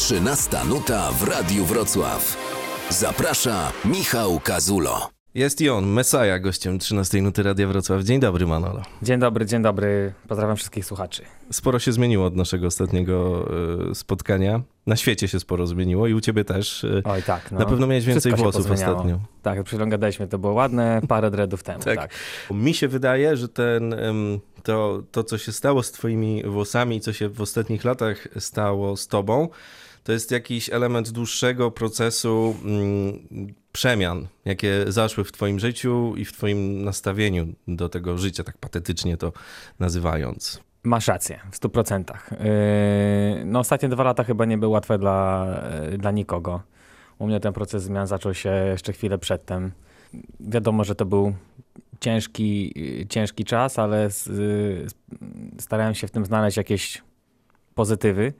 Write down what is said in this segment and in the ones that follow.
13 nuta w Radiu Wrocław. Zaprasza Michał Kazulo. Jest i on, Mesaja, gościem 13 Nuty Radia Wrocław. Dzień dobry, Manolo. Dzień dobry, dzień dobry. Pozdrawiam wszystkich słuchaczy. Sporo się zmieniło od naszego ostatniego y, spotkania. Na świecie się sporo zmieniło i u ciebie też. Y, Oj, tak. No. Na pewno miałeś więcej Wszystko włosów ostatnio. Tak, przyglądaliśmy, to było ładne parę dreadów temu. Tak. tak. Mi się wydaje, że ten, to, to, co się stało z twoimi włosami i co się w ostatnich latach stało z tobą, to jest jakiś element dłuższego procesu mm, przemian, jakie zaszły w twoim życiu i w twoim nastawieniu do tego życia, tak patetycznie to nazywając. Masz rację, w stu procentach. Yy, No ostatnie dwa lata chyba nie były łatwe dla, yy, dla nikogo. U mnie ten proces zmian zaczął się jeszcze chwilę przedtem. Wiadomo, że to był ciężki, yy, ciężki czas, ale starałem się w tym znaleźć jakieś pozytywy.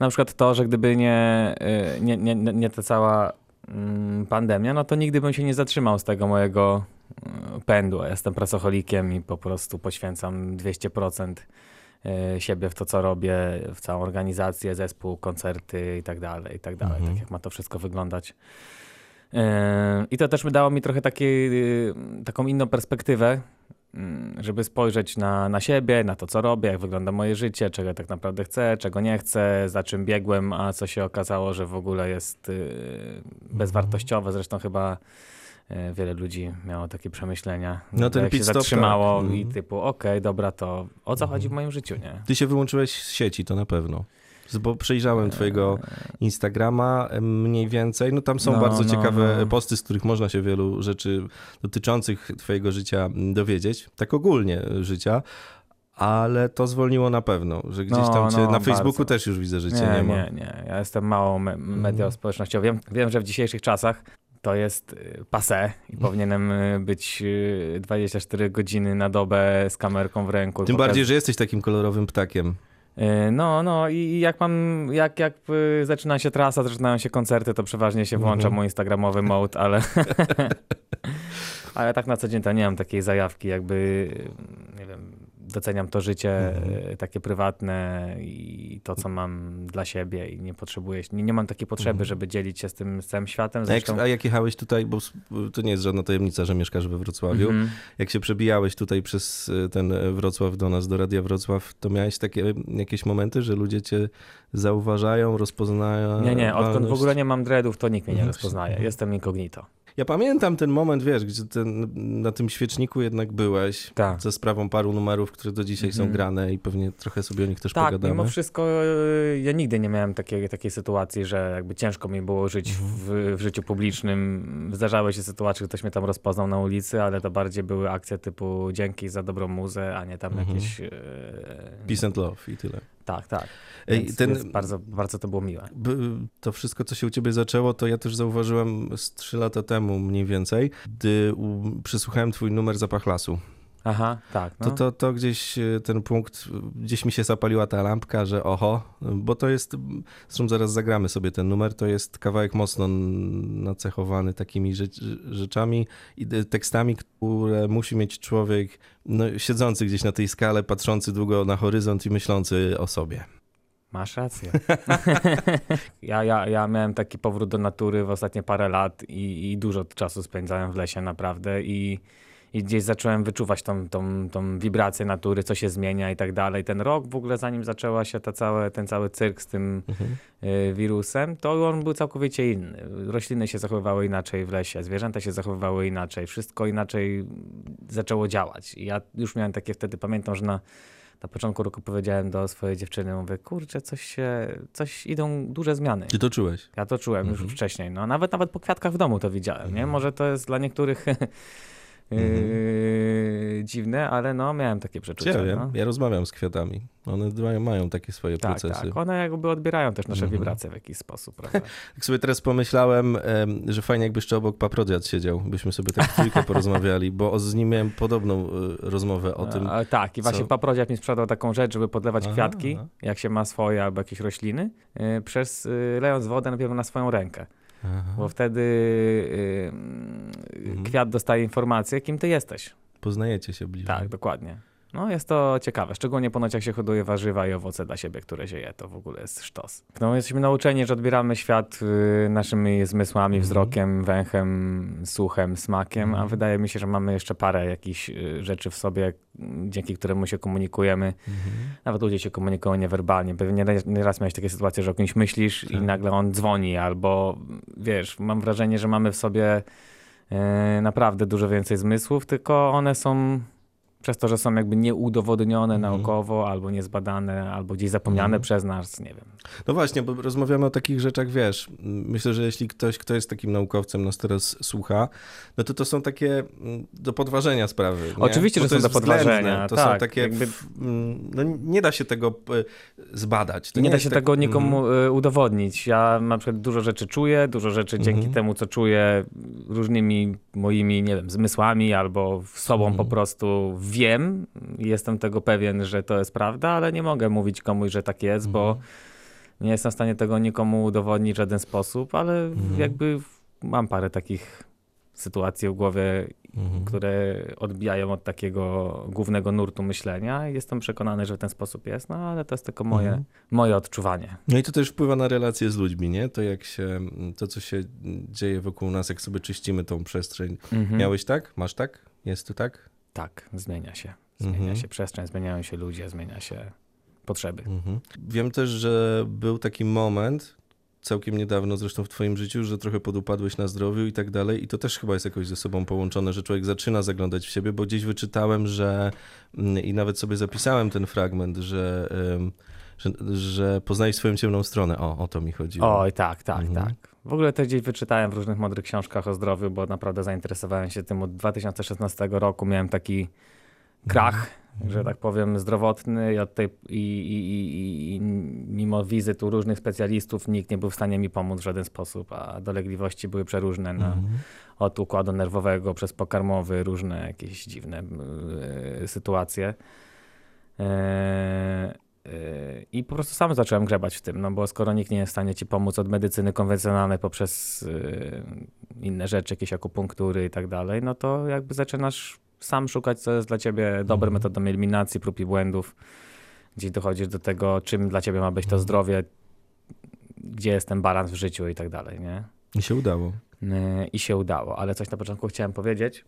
Na przykład to, że gdyby nie, yy, nie, nie, nie ta cała mm, pandemia, no to nigdy bym się nie zatrzymał z tego mojego yy, pędu. Jestem pracocholikiem i po prostu poświęcam 200% yy, siebie w to, co robię, w całą organizację, zespół, koncerty i tak dalej, i tak dalej. Mhm. Tak jak ma to wszystko wyglądać. I to też dało mi trochę takiej, yy, taką inną perspektywę, żeby spojrzeć na, na siebie, na to, co robię, jak wygląda moje życie, czego tak naprawdę chcę, czego nie chcę, za czym biegłem, a co się okazało, że w ogóle jest yy, bezwartościowe. Zresztą chyba yy, wiele ludzi miało takie przemyślenia. No ten jak się stop, zatrzymało tak. i Mhm. typu, okej, dobra, to o co chodzi w moim życiu, nie? Ty się wyłączyłeś z sieci, to na pewno. Bo przejrzałem twojego Instagrama mniej więcej. No tam są No, bardzo no, ciekawe no. posty, z których można się wielu rzeczy dotyczących twojego życia m, dowiedzieć. Tak ogólnie życia. Ale to zwolniło na pewno, że gdzieś No, tam cię, no, na Facebooku bardzo. też już widzę, że cię Nie, nie, ma. nie, nie. Ja jestem mało me medią Mhm. społecznościową. Wiem, wiem, że w dzisiejszych czasach to jest y, passé i powinienem y, być y, 24 godziny na dobę z kamerką w ręku. Tym bardziej, że jesteś takim kolorowym ptakiem. Y, No, no i jak mam, jak, jak y, zaczyna się trasa, zaczynają się koncerty, to przeważnie się włącza Mhm. mój instagramowy mode, ale ale tak na co dzień to nie mam takiej zajawki, jakby doceniam to życie Mhm. takie prywatne i to, co mam dla siebie i nie potrzebuję, nie, nie mam takiej potrzeby, Mhm. żeby dzielić się z tym z całym światem. A jak, Zresztą, a jak jechałeś tutaj, bo to nie jest żadna tajemnica, że mieszkasz we Wrocławiu. Mhm. Jak się przebijałeś tutaj przez e, ten Wrocław do nas, do Radia Wrocław, to miałeś takie jakieś momenty, że ludzie cię zauważają, rozpoznają? Nie, nie, odkąd w ogóle nie mam dreadów, to nikt mnie nie No rozpoznaje. Jestem incognito. Ja pamiętam ten moment, wiesz, gdzie ten, na tym świeczniku jednak byłeś. Tak. Ze sprawą paru numerów, które do dzisiaj są Mhm. grane i pewnie trochę sobie o nich też Tak, pogadamy. mimo wszystko y, ja nigdy nie miałem takiej, takiej sytuacji, że jakby ciężko mi było żyć Mhm. w, w życiu publicznym. Zdarzały się sytuacje, że ktoś mnie tam rozpoznał na ulicy, ale to bardziej były akcje typu dzięki za dobrą muzę, a nie tam Mhm. jakieś... y, Peace and love i tyle. Tak, tak. Więc, ten- więc bardzo, bardzo to było miłe. To wszystko, co się u ciebie zaczęło, to ja też zauważyłem z trzy lata temu mniej więcej, gdy przysłuchałem twój numer Zapach Lasu. Aha, tak. No. To, to, to gdzieś e, ten punkt, gdzieś mi się zapaliła ta lampka, że oho, bo to jest, zresztą zaraz zagramy sobie ten numer, to jest kawałek mocno nacechowany takimi rzecz, rzeczami i tekstami, które musi mieć człowiek no, siedzący gdzieś na tej skale, patrzący długo na horyzont i myślący o sobie. Masz rację. ja, ja, ja miałem taki powrót do natury w ostatnie parę lat i, i dużo czasu spędzałem w lesie naprawdę i, i gdzieś zacząłem wyczuwać tą, tą, tą wibrację natury, co się zmienia i tak dalej. Ten rok w ogóle zanim zaczęła się ta całe, ten cały cyrk z tym Mhm. y, wirusem, to on był całkowicie inny. Rośliny się zachowywały inaczej w lesie, zwierzęta się zachowywały inaczej, wszystko inaczej zaczęło działać. I ja już miałem takie wtedy, pamiętam, że na, na początku roku powiedziałem do swojej dziewczyny, mówię, kurczę, coś się, coś idą duże zmiany. Czy to czułeś? Ja to czułem Mhm. już wcześniej, no nawet nawet po kwiatkach w domu to widziałem, nie? Mhm. Może to jest dla niektórych yy, dziwne, ale no miałem takie przeczucie. Ja wiem, no. ja rozmawiam z kwiatami. One mają, mają takie swoje Tak, procesy. tak. One jakby odbierają też nasze Mhm. wibracje w jakiś sposób, prawda? Tak sobie teraz pomyślałem, em, że fajnie jakby jeszcze obok Paprodiat siedział, byśmy sobie tak trójkę porozmawiali, bo z nim miałem podobną y, rozmowę o tym. A, tak, i właśnie co- paprodziak mi sprzedał taką rzecz, żeby podlewać Aha, kwiatki, aha. jak się ma swoje albo jakieś rośliny, yy, przez yy, lejąc wodę najpierw na swoją rękę. Aha, Bo wtedy yy, Mhm. kwiat dostaje informację, kim ty jesteś. Poznajecie się bliżej. Tak, dokładnie. No jest to ciekawe, szczególnie ponoć jak się hoduje warzywa i owoce dla siebie, które się je, to w ogóle jest sztos. No jesteśmy nauczeni, że odbieramy świat y, naszymi zmysłami, Mhm. wzrokiem, węchem, słuchem, smakiem, a Mhm. wydaje mi się, że mamy jeszcze parę jakichś y, rzeczy w sobie, dzięki któremu się komunikujemy. Mhm. Nawet ludzie się komunikują niewerbalnie. Pewnie nie- nieraz miałeś takie sytuacje, że o kimś myślisz i Tak. nagle on dzwoni, albo wiesz, mam wrażenie, że mamy w sobie e, naprawdę dużo więcej zmysłów, tylko one są przez to, że są jakby nieudowodnione Mhm. naukowo, albo niezbadane, albo gdzieś zapomniane Mhm. przez nas, nie wiem. No właśnie, bo rozmawiamy o takich rzeczach, wiesz, myślę, że jeśli ktoś, kto jest takim naukowcem, nas teraz słucha, no to to są takie mm, do podważenia sprawy. Nie? Oczywiście, Bo że to są do podważenia, To są tak, takie, jakby- mm, no nie da się tego e, zbadać. To nie da jest się tak- tego nikomu Mhm. y, udowodnić. Ja na przykład dużo rzeczy czuję, dużo rzeczy dzięki Mhm. temu, co czuję, różnymi moimi, nie wiem, zmysłami albo sobą Mhm. po prostu wiem. Jestem tego pewien, że to jest prawda, ale nie mogę mówić komuś, że tak jest, bo Mhm. nie jestem w stanie tego nikomu udowodnić w żaden sposób, ale Mhm. jakby mam parę takich sytuacji w głowie, Mhm. które odbijają od takiego głównego nurtu myślenia i jestem przekonany, że w ten sposób jest, no ale to jest tylko moje, Mhm. moje odczuwanie. No i to też wpływa na relacje z ludźmi, nie? To jak się, to co się dzieje wokół nas, jak sobie czyścimy tą przestrzeń. Mhm. Miałeś tak? Masz tak? Jest to tak? Tak, zmienia się. Zmienia Mhm. się przestrzeń, zmieniają się ludzie, zmienia się potrzeby. Mhm. Wiem też, że był taki moment, całkiem niedawno zresztą w twoim życiu, że trochę podupadłeś na zdrowiu i tak dalej i to też chyba jest jakoś ze sobą połączone, że człowiek zaczyna zaglądać w siebie, bo gdzieś wyczytałem, że mm, i nawet sobie zapisałem ten fragment, że, że, że poznajesz swoją ciemną stronę. O, o to mi chodziło. Oj, tak, tak, Mhm. tak. W ogóle też gdzieś wyczytałem w różnych mądrych książkach o zdrowiu, bo naprawdę zainteresowałem się tym od 2016 roku. Miałem taki krach, Mhm. że tak powiem, zdrowotny i, od tej, i, i, i, mimo wizyt u różnych specjalistów nikt nie był w stanie mi pomóc w żaden sposób, a dolegliwości były przeróżne. Na, Mhm. od układu nerwowego przez pokarmowy, różne jakieś dziwne e, sytuacje. E, I po prostu sam zacząłem grzebać w tym, no bo skoro nikt nie jest w stanie ci pomóc od medycyny konwencjonalnej poprzez e, inne rzeczy, jakieś akupunktury i tak dalej, no to jakby zaczynasz sam szukać, co jest dla ciebie dobre Mhm. metodą eliminacji prób i błędów, gdzie dochodzisz do tego, czym dla ciebie ma być to Mhm. zdrowie, gdzie jest ten balans w życiu i tak dalej, nie? I się udało. Yy, i się udało, ale coś na początku chciałem powiedzieć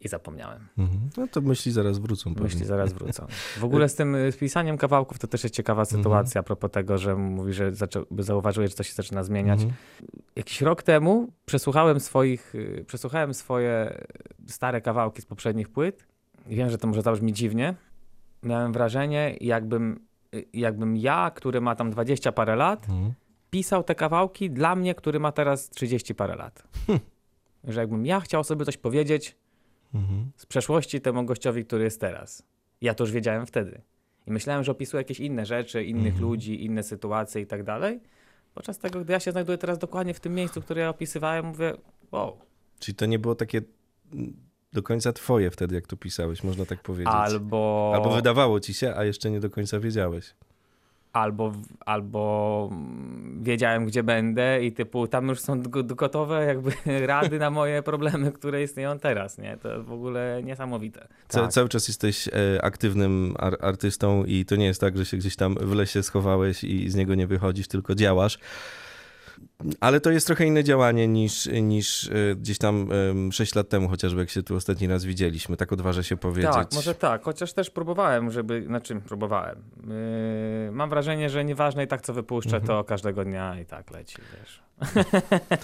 i zapomniałem. Mhm. No to myśli zaraz wrócą. pewnie. Myśli zaraz wrócą. W ogóle z tym y, z pisaniem kawałków to też jest ciekawa Mhm. sytuacja a propos tego, że mówi, że zaczą, zauważyłeś, że coś się zaczyna zmieniać. Mhm. Jakiś rok temu przesłuchałem swoich, y, przesłuchałem swoje stare kawałki z poprzednich płyt wiem, że to może zabrzmi dziwnie. Miałem wrażenie, jakbym, y, jakbym ja, który ma tam 20 parę lat, Mhm. pisał te kawałki dla mnie, który ma teraz 30 parę lat. Hm. Że jakbym ja chciał sobie coś powiedzieć Mhm. z przeszłości temu gościowi, który jest teraz. Ja to już wiedziałem wtedy. I myślałem, że opisuję jakieś inne rzeczy, innych Mhm. ludzi, inne sytuacje i tak dalej. Podczas tego, gdy ja się znajduję teraz dokładnie w tym miejscu, które ja opisywałem, mówię, wow. Czyli to nie było takie mm, do końca twoje wtedy, jak to pisałeś, można tak powiedzieć. Albo, Albo wydawało ci się, a jeszcze nie do końca wiedziałeś. Albo, albo mm, wiedziałem, gdzie będę i typu tam już są go- gotowe jakby rady na moje problemy, które istnieją teraz, nie? To w ogóle niesamowite. Ca- Tak. Cały czas jesteś e, aktywnym ar- artystą i to nie jest tak, że się gdzieś tam w lesie schowałeś i z niego nie wychodzisz, tylko działasz. Ale to jest trochę inne działanie niż, niż e, gdzieś tam e, 6 lat temu, chociażby jak się tu ostatni raz widzieliśmy. Tak odważę się powiedzieć. Tak, może tak, chociaż też próbowałem, żeby, znaczy próbowałem. Yy, mam wrażenie, że nieważne i tak co wypuszczę, Mhm. to każdego dnia i tak leci, wiesz.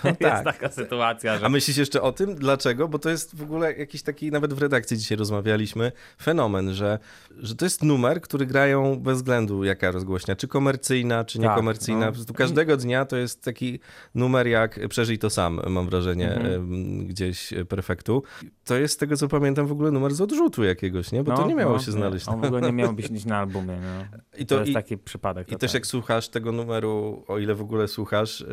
No jest tak. taka sytuacja, że... A myślisz jeszcze o tym? Dlaczego? Bo to jest w ogóle jakiś taki, nawet w redakcji dzisiaj rozmawialiśmy, fenomen, że, że to jest numer, który grają bez względu jaka rozgłośnia, czy komercyjna, czy Tak, niekomercyjna. no. Po prostu każdego dnia to jest taki numer jak Przeżyj to sam, mam wrażenie, Mhm. gdzieś e, perfektu. To jest z tego, co pamiętam, w ogóle numer z odrzutu jakiegoś, nie? Bo to No, nie miało no, się znaleźć. On w ogóle nie miał być na albumie, no. I To, to, jest i, taki przypadek. i to też tak. jak słuchasz tego numeru, o ile w ogóle słuchasz,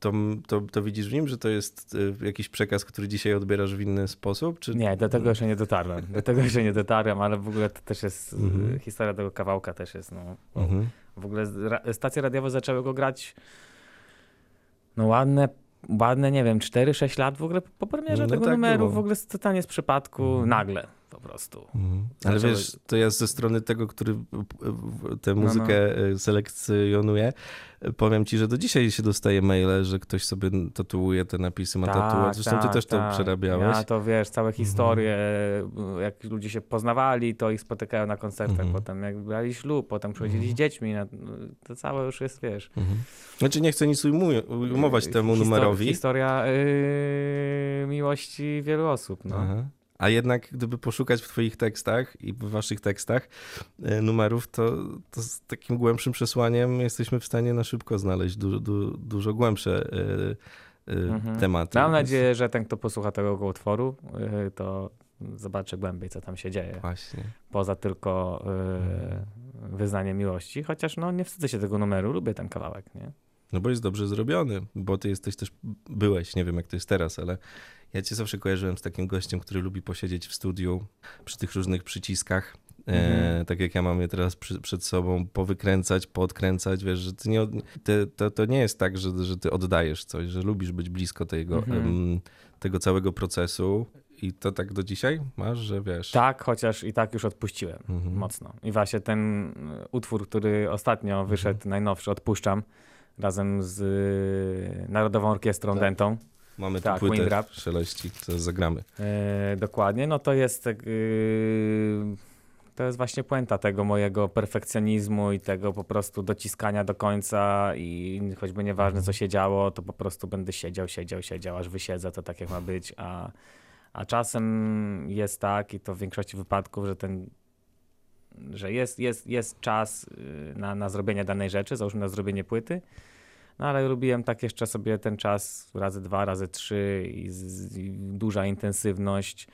to, to, to widzisz w nim, że to jest y, jakiś przekaz, który dzisiaj odbierasz w inny sposób? Czy... Nie, do tego jeszcze nie dotarłem. Do tego jeszcze nie dotarłem, ale w ogóle to też jest, Mhm. historia tego kawałka też jest, no. Mhm. W ogóle stacje radiowe zaczęły go grać no ładne, ładne, nie wiem, 4-6 lat w ogóle po premierze No tego tak numeru, było. w ogóle totalnie z przypadku, Mhm. nagle. Po prostu. Mhm. Ale Zaczęły- wiesz, to ja ze strony tego, który tę No, muzykę e, selekcjonuje, e, powiem ci, że do dzisiaj się dostaje maile, że ktoś sobie tatuuje te napisy, ma tatuaż. Zresztą ty tak, też to tak. przerabiałeś. Ja to wiesz, całe historie, jak ludzie się poznawali, to ich spotykają na koncertach, Mhm. potem jak brali ślub, potem przychodzili z dziećmi, na, to całe już jest, wiesz. Mhm. Znaczy nie chcę nic ujmować temu Histo- numerowi. Historia yy, miłości wielu osób, no. Aha. A jednak, gdyby poszukać w Twoich tekstach i w Waszych tekstach e, numerów, to, to z takim głębszym przesłaniem jesteśmy w stanie na szybko znaleźć du, du, dużo głębsze e, e, Mhm. tematy. Mam nadzieję, że ten, kto posłucha tego utworu, to zobaczy głębiej, co tam się dzieje. Właśnie. Poza tylko Mhm. wyznaniem miłości. Chociaż no nie wstydzę się tego numeru, lubię ten kawałek, nie? No bo jest dobrze zrobiony, bo ty jesteś też, byłeś, nie wiem jak to jest teraz, ale ja cię zawsze kojarzyłem z takim gościem, który lubi posiedzieć w studiu przy tych różnych przyciskach, e, Mhm. tak jak ja mam je teraz przy, przed sobą, powykręcać, poodkręcać, wiesz, że ty nie, ty, to, to nie jest tak, że, że ty oddajesz coś, że lubisz być blisko tego, Mhm. em, tego całego procesu i to tak do dzisiaj masz, że wiesz... Tak, chociaż i tak już odpuściłem Mhm. mocno. I właśnie ten y, utwór, który ostatnio wyszedł, najnowszy, Odpuszczam, razem z y, Narodową Orkiestrą Tak. Dentą, Mamy tu tak, płytę Windrap. szeleści, to zagramy. e, dokładnie, no to jest tak, y, to jest właśnie puenta tego mojego perfekcjonizmu i tego po prostu dociskania do końca i choćby nieważne co się działo, to po prostu będę siedział, siedział, siedział, aż wysiedzę, to tak jak ma być, a, a czasem jest tak i to w większości wypadków, że ten że jest, jest, jest czas y, na, na zrobienie danej rzeczy, załóżmy na zrobienie płyty, no ale lubiłem tak jeszcze sobie ten czas razy dwa, razy trzy i, z, i duża intensywność.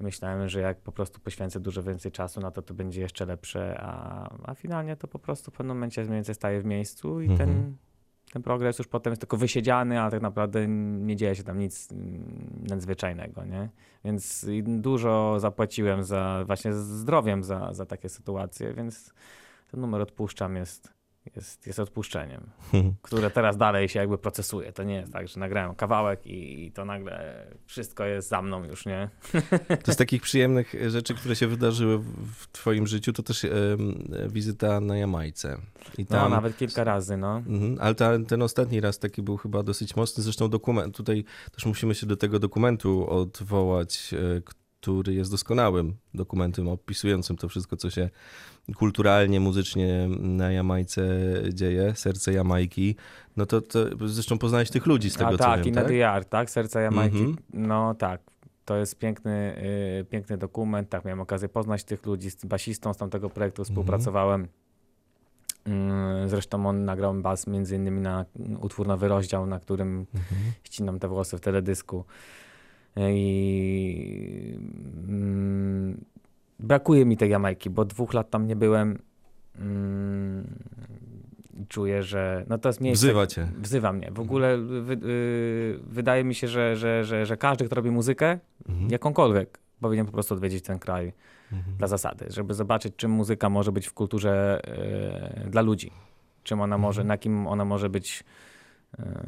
Myślałem, że jak po prostu poświęcę dużo więcej czasu na to, to będzie jeszcze lepsze, a, a finalnie to po prostu w pewnym momencie mniej więcej staje w miejscu i Mhm. ten, ten progres już potem jest tylko wysiedziany, ale tak naprawdę nie dzieje się tam nic nadzwyczajnego, nie? Więc dużo zapłaciłem za właśnie zdrowiem za, za takie sytuacje, więc ten numer odpuszczam jest, jest, jest odpuszczeniem, które teraz dalej się jakby procesuje. To nie jest tak, że nagrałem kawałek i, i to nagle wszystko jest za mną już, nie? To z takich przyjemnych rzeczy, które się wydarzyły w twoim życiu, to też em, wizyta na Jamajce. I No, tam, nawet kilka razy, no. Mhm, ale ta, ten ostatni raz taki był chyba dosyć mocny. Zresztą dokument, tutaj też musimy się do tego dokumentu odwołać, e, który jest doskonałym dokumentem opisującym to wszystko, co się kulturalnie, muzycznie na Jamajce dzieje, serce Jamajki. No to, to zresztą poznałeś tych ludzi z tego, A co tak, wiem, i na tak? Yard, tak? Serca Jamajki. Mhm. No tak. To jest piękny, y, piękny dokument. Tak, miałem okazję poznać tych ludzi. Z basistą z tamtego projektu Mhm. współpracowałem. Mm, Zresztą on nagrał bas między innymi na utwór Nowy Rozdział, na którym Mhm. ścinam te włosy w teledysku. I mm, brakuje mi tej Jamajki, bo dwóch lat tam nie byłem. Mm, czuję, że no to jest miejsce. Wzywa cię. Wzywa mnie. W ogóle wy, y, wydaje mi się, że, że, że, że każdy, kto robi muzykę, Mhm. jakąkolwiek, powinien po prostu odwiedzić ten kraj Mhm. dla zasady, żeby zobaczyć, czym muzyka może być w kulturze y, dla ludzi. Czym ona może, Mhm. na kim ona może być,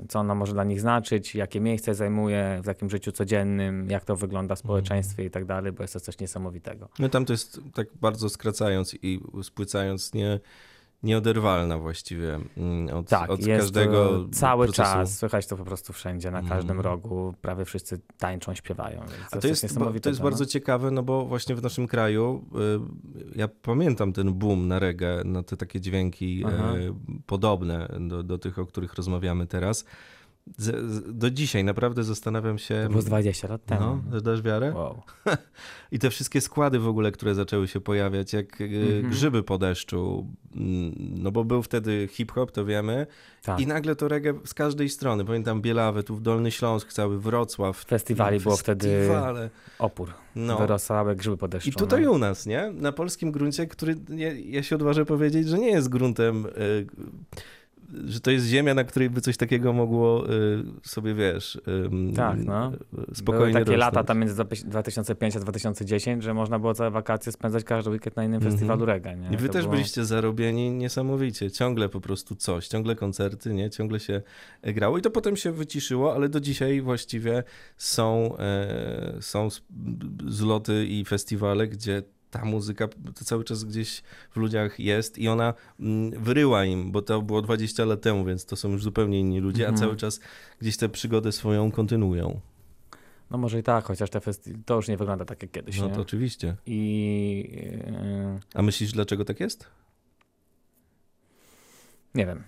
co ona może dla nich znaczyć, jakie miejsce zajmuje w takim życiu codziennym, jak to wygląda w społeczeństwie i tak dalej, bo jest to coś niesamowitego. No tam to jest tak bardzo skracając i spłycając nie, nieoderwalna właściwie mm, od, Tak, od jest każdego to cały procesu. czas, słychać to po prostu wszędzie, na każdym Mhm. rogu, prawie wszyscy tańczą, śpiewają. A to jest, niesamowitego, to jest no. bardzo ciekawe, no bo właśnie w naszym kraju, y, ja pamiętam ten boom na reggae, na te takie dźwięki Aha. y, podobne do, do tych, o których rozmawiamy teraz. Z, z, do dzisiaj naprawdę zastanawiam się... To było z 20 lat temu. No, dasz wiarę? Wow. I te wszystkie składy w ogóle, które zaczęły się pojawiać, jak y, Mhm. grzyby po deszczu, mm, no bo był wtedy hip-hop, to wiemy, Tak. i nagle to reggae z każdej strony. Pamiętam Bielawę, tu w Dolny Śląsk, cały Wrocław. Festiwali było wtedy opór. No. Wyrosłe grzyby po deszczu. I tutaj no. u nas, nie? Na polskim gruncie, który ja, ja się odważę powiedzieć, że nie jest gruntem y, że to jest ziemia, na której by coś takiego mogło y, sobie, wiesz, Tak, no. spokojnie Były takie rosnąć. lata tam między 2005 a 2010, że można było całe wakacje spędzać każdy weekend na innym Mhm. festiwalu reggae. Nie? I wy To też było- byliście zarobieni niesamowicie. Ciągle po prostu coś, ciągle koncerty, nie? Ciągle się e, grało i to potem się wyciszyło, ale do dzisiaj właściwie są, e, są zloty i festiwale, gdzie ta muzyka cały czas gdzieś w ludziach jest i ona mm, wyryła im, bo to było 20 lat temu, więc to są już zupełnie inni ludzie, Mhm. a cały czas gdzieś tę przygodę swoją kontynuują. No może i tak, chociaż te festi- to już nie wygląda tak jak kiedyś. No nie? to oczywiście. I yy, A myślisz, dlaczego tak jest? nie wiem.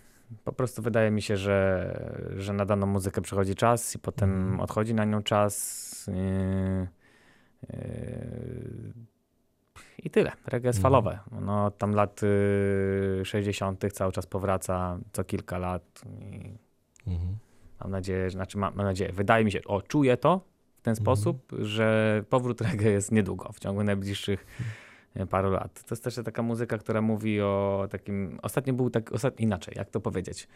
Po prostu wydaje mi się, że, że na daną muzykę przychodzi czas i potem Mhm. odchodzi na nią czas. Yy, yy, I tyle. Reggae jest Mhm. falowe. No, tam lat yy, 60. cały czas powraca co kilka lat. I Mhm. mam nadzieję, znaczy mam, mam nadzieję, wydaje mi się, o, czuję to w ten Mhm. sposób, że powrót reggae jest niedługo, w ciągu najbliższych e, paru lat. To jest też taka muzyka, która mówi o takim, ostatnio był tak, ostat... inaczej, jak to powiedzieć.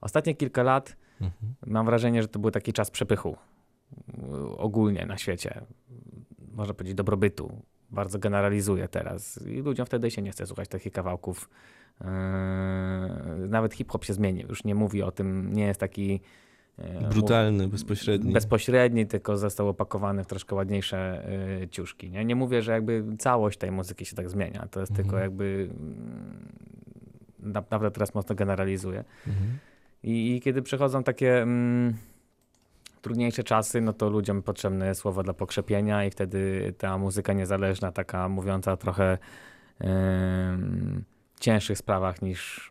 Ostatnie kilka lat Mhm. mam wrażenie, że to był taki czas przepychu y, ogólnie na świecie. Można powiedzieć dobrobytu. Bardzo generalizuję teraz. I ludziom wtedy się nie chce słuchać takich kawałków. Yy, Nawet hip-hop się zmienił. Już nie mówi o tym, nie jest taki yy, Brutalny, bezpośredni. bezpośredni, tylko został opakowany w troszkę ładniejsze y, ciuszki. Nie? nie mówię, że jakby całość tej muzyki się tak zmienia. To jest Mhm. tylko jakby mm, naprawdę teraz mocno generalizuję. Mhm. I, I kiedy przychodzą takie mm, trudniejsze czasy, no to ludziom potrzebne jest słowo dla pokrzepienia i wtedy ta muzyka niezależna, taka mówiąca trochę em, cięższych sprawach niż,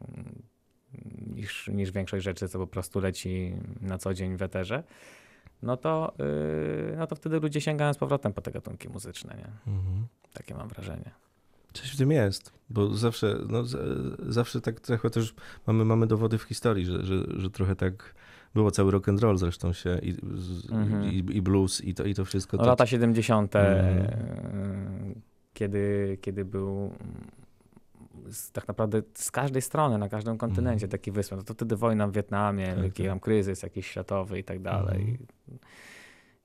niż, niż większość rzeczy, co po prostu leci na co dzień w eterze, no to, yy, no to wtedy ludzie sięgają z powrotem po te gatunki muzyczne. Nie? Mhm. Takie mam wrażenie. Coś w tym jest, bo zawsze, no, z- zawsze tak trochę też mamy, mamy dowody w historii, że, że, że trochę tak było cały rock and roll zresztą się i, Mhm. i, i blues i to, i to wszystko. No, to, lata 70., Mhm. e, kiedy, kiedy był tak naprawdę z każdej strony, na każdym kontynencie Mhm. taki wysłał. No to wtedy wojna w Wietnamie, Tak, wielki tak. tam kryzys jakiś światowy i tak dalej. Mhm.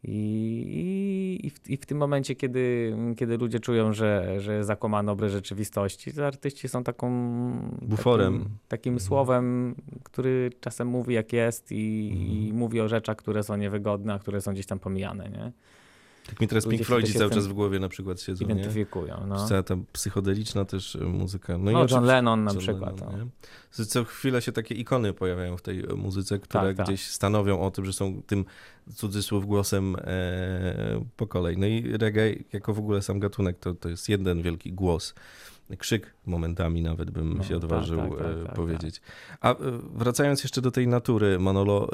I, i, w, I w tym momencie, kiedy, kiedy ludzie czują, że, że zakłamano rzeczywistości, to artyści są taką... Buforem. Takim, takim Mhm. słowem, który czasem mówi jak jest i, Mhm. i mówi o rzeczach, które są niewygodne, a które są gdzieś tam pomijane, nie? Tak mi teraz ludzie Pink Floydzi cały czas w głowie na przykład siedzą, nie? identyfikują. No. Cała ta psychodeliczna też e, muzyka. No, i John oczywiście- Lennon na John przykład. Lennon, no. Co chwilę się takie ikony pojawiają w tej e, muzyce, które Tak, tak. gdzieś stanowią o tym, że są tym cudzysłów głosem e, po kolei. No i reggae jako w ogóle sam gatunek to, to jest jeden wielki głos. Krzyk momentami nawet bym No, się tak, odważył tak, tak, e, tak, powiedzieć. A e, wracając jeszcze do tej natury, Manolo,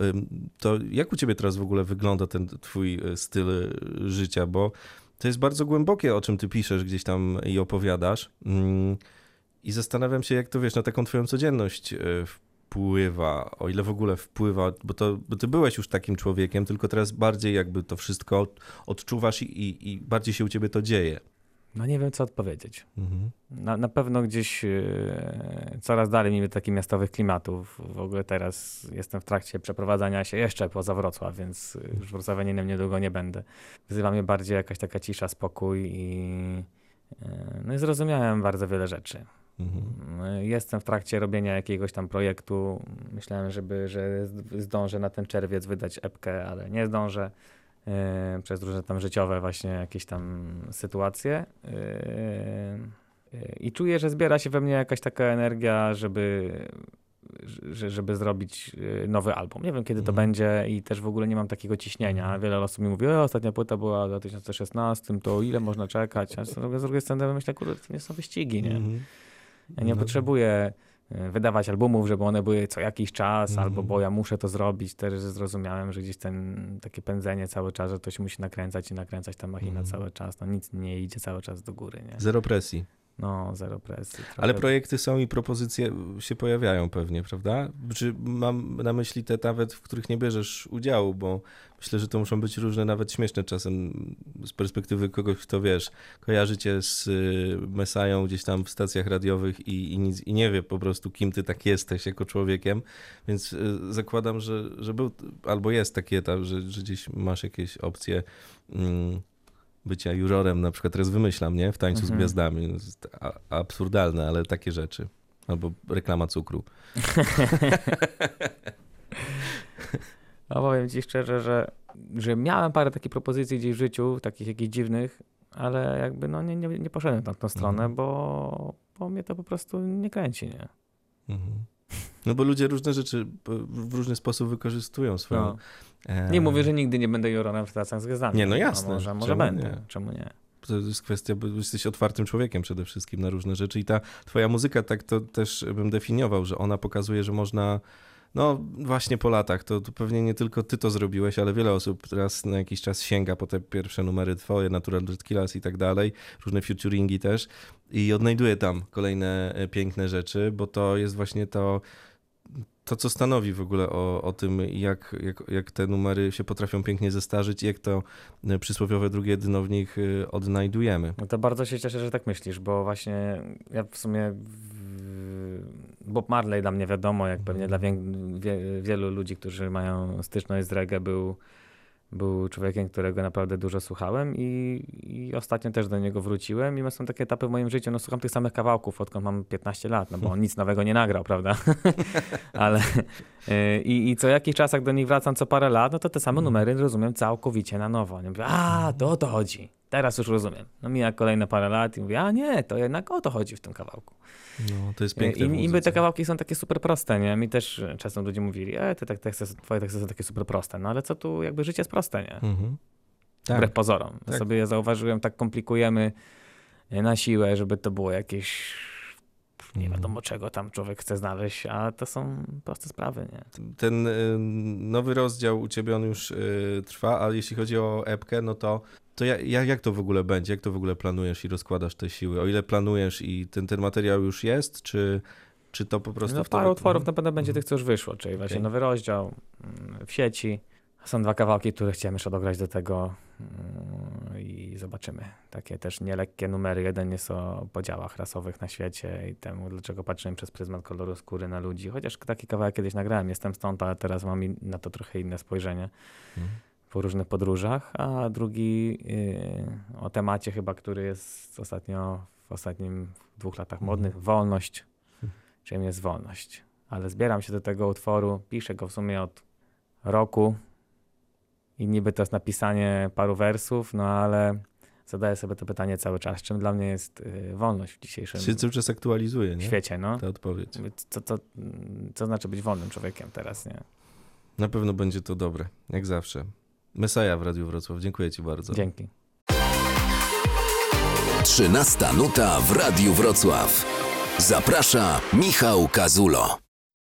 to jak u ciebie teraz w ogóle wygląda ten twój e, styl życia? Bo to jest bardzo głębokie, o czym ty piszesz gdzieś tam i opowiadasz. Mm, I zastanawiam się, jak to wiesz, na taką twoją codzienność wpływa, o ile w ogóle wpływa, bo, to, bo ty byłeś już takim człowiekiem, tylko teraz bardziej jakby to wszystko od- odczuwasz i, i, i bardziej się u ciebie to dzieje. No nie wiem, co odpowiedzieć. Mhm. Na, na pewno gdzieś e, coraz dalej mimo takich miastowych klimatów. W ogóle teraz jestem w trakcie przeprowadzania się jeszcze poza Wrocław, więc e, już wrocławianinem niedługo nie będę. Wzywa mnie bardziej jakaś taka cisza, spokój i e, no i zrozumiałem bardzo wiele rzeczy. Mhm. Jestem w trakcie robienia jakiegoś tam projektu. Myślałem, żeby, że zdążę na ten czerwiec wydać epkę, ale nie zdążę. E, przez różne tam życiowe właśnie jakieś tam sytuacje. E, e, I czuję, że zbiera się we mnie jakaś taka energia, żeby, że- żeby zrobić nowy album. Nie wiem, kiedy to Mhm. będzie i też w ogóle nie mam takiego ciśnienia. Wiele osób mi mówi, ostatnia płyta była w 2016, to ile można czekać? A z drugiej- strony myślę, kurde, to nie są wyścigi, nie? Mhm. Ja nie No. potrzebuję e, wydawać albumów, żeby one były co jakiś czas, Mhm. albo bo ja muszę to zrobić. Też zrozumiałem, że gdzieś ten takie pędzenie cały czas, że to się musi nakręcać i nakręcać ta machina Mhm. cały czas. No nic nie idzie cały czas do góry, nie? Zero presji. No, zero presji. Ale Trochę- projekty są i propozycje się pojawiają pewnie, prawda? Czy mam na myśli te nawet, w których nie bierzesz udziału, bo myślę, że to muszą być różne, nawet śmieszne czasem z perspektywy kogoś, kto wiesz, kojarzy cię z y, Mesają gdzieś tam w stacjach radiowych i, i, nic, i nie wie po prostu, kim ty tak jesteś jako człowiekiem, więc y, zakładam, że, że był albo jest taki etap, że, że gdzieś masz jakieś opcje mm, bycia jurorem, na przykład teraz wymyślam, nie? W tańcu z Mhm. gwiazdami. To jest a- absurdalne, ale takie rzeczy. Albo reklama cukru. No powiem ci szczerze, że, że miałem parę takich propozycji gdzieś w życiu, takich jakichś dziwnych, ale jakby no nie, nie, nie poszedłem w tą stronę, Mhm. bo, bo mnie to po prostu nie kręci, nie? Mhm. No bo ludzie różne rzeczy w różny sposób wykorzystują swoją... No. e, Nie mówię, że nigdy nie będę jurorem w stacjach z gwiazdami. Nie, no jasne. Może, może Czemu będę, nie? czemu nie? To jest kwestia, bo jesteś otwartym człowiekiem przede wszystkim na różne rzeczy i ta twoja muzyka, tak to też bym definiował, że ona pokazuje, że można, no właśnie po latach, to, to pewnie nie tylko ty to zrobiłeś, ale wiele osób teraz na jakiś czas sięga po te pierwsze numery twoje, Natural Jet Killers i tak dalej, różne featuringi też i odnajduje tam kolejne e, piękne rzeczy, bo to jest właśnie to, to, co stanowi w ogóle o, o tym, jak, jak, jak te numery się potrafią pięknie zestarzyć i jak to e, przysłowiowe drugie dno w nich e, odnajdujemy. No to bardzo się cieszę, że tak myślisz, bo właśnie ja w sumie Bob Marley dla mnie wiadomo, jak pewnie dla wie, wielu ludzi, którzy mają styczność z reggae, był, był człowiekiem, którego naprawdę dużo słuchałem i, i ostatnio też do niego wróciłem i są takie etapy w moim życiu, no słucham tych samych kawałków, odkąd mam 15 lat, no bo on nic nowego nie nagrał, prawda? Ale y, i, i co jakiś czas, jak do nich wracam co parę lat, no to te same numery rozumiem całkowicie na nowo. Nie mówię, a, to o to chodzi. Teraz już rozumiem. No mija kolejne parę lat i mówię, a nie, to jednak o to chodzi w tym kawałku. No, to jest I, piękne i niby te kawałki są takie super proste, nie? Mi też czasem ludzie mówili, e, te, te teksty, twoje teksty są takie super proste. No ale co tu, jakby życie jest proste, nie? Mhm. Tak. Wbrew pozorom. tak. Sobie je zauważyłem, tak komplikujemy na siłę, żeby to było jakieś nie Mhm. wiadomo czego tam człowiek chce znaleźć, a to są proste sprawy, nie? Ten y, nowy rozdział u ciebie on już y, trwa, ale jeśli chodzi o epkę, no to, to ja, ja, jak to w ogóle będzie? Jak to w ogóle planujesz i rozkładasz te siły? O ile planujesz i ten, ten materiał już jest, czy, czy to po prostu... No, w to- parę utworów Mhm. na pewno będzie tych, co już wyszło, czyli właśnie nowy rozdział mm, w sieci. Są dwa kawałki, które chciałem jeszcze dograć do tego mm, i zobaczymy. Takie też nielekkie numery. Jeden jest o podziałach rasowych na świecie i temu, dlaczego patrzyłem przez pryzmat koloru skóry na ludzi. Chociaż taki kawałek kiedyś nagrałem, jestem stąd, ale teraz mam na to trochę inne spojrzenie Mhm. Po różnych podróżach. A drugi yy, o temacie chyba, który jest ostatnio, w ostatnim dwóch latach Mhm. modny, wolność. Czym jest wolność? Ale zbieram się do tego utworu, piszę go w sumie od roku i niby to jest napisanie paru wersów, no ale zadaję sobie to pytanie cały czas, czym dla mnie jest y, wolność w dzisiejszym Się cały czas aktualizuje, nie? świecie, no. Ta odpowiedź. Co, co, co znaczy być wolnym człowiekiem teraz, nie? Na pewno będzie to dobre, jak zawsze. Mesaja w Radiu Wrocław, dziękuję ci bardzo. Dzięki. 13 nuta w Radiu Wrocław. Zaprasza Michał Kazulo.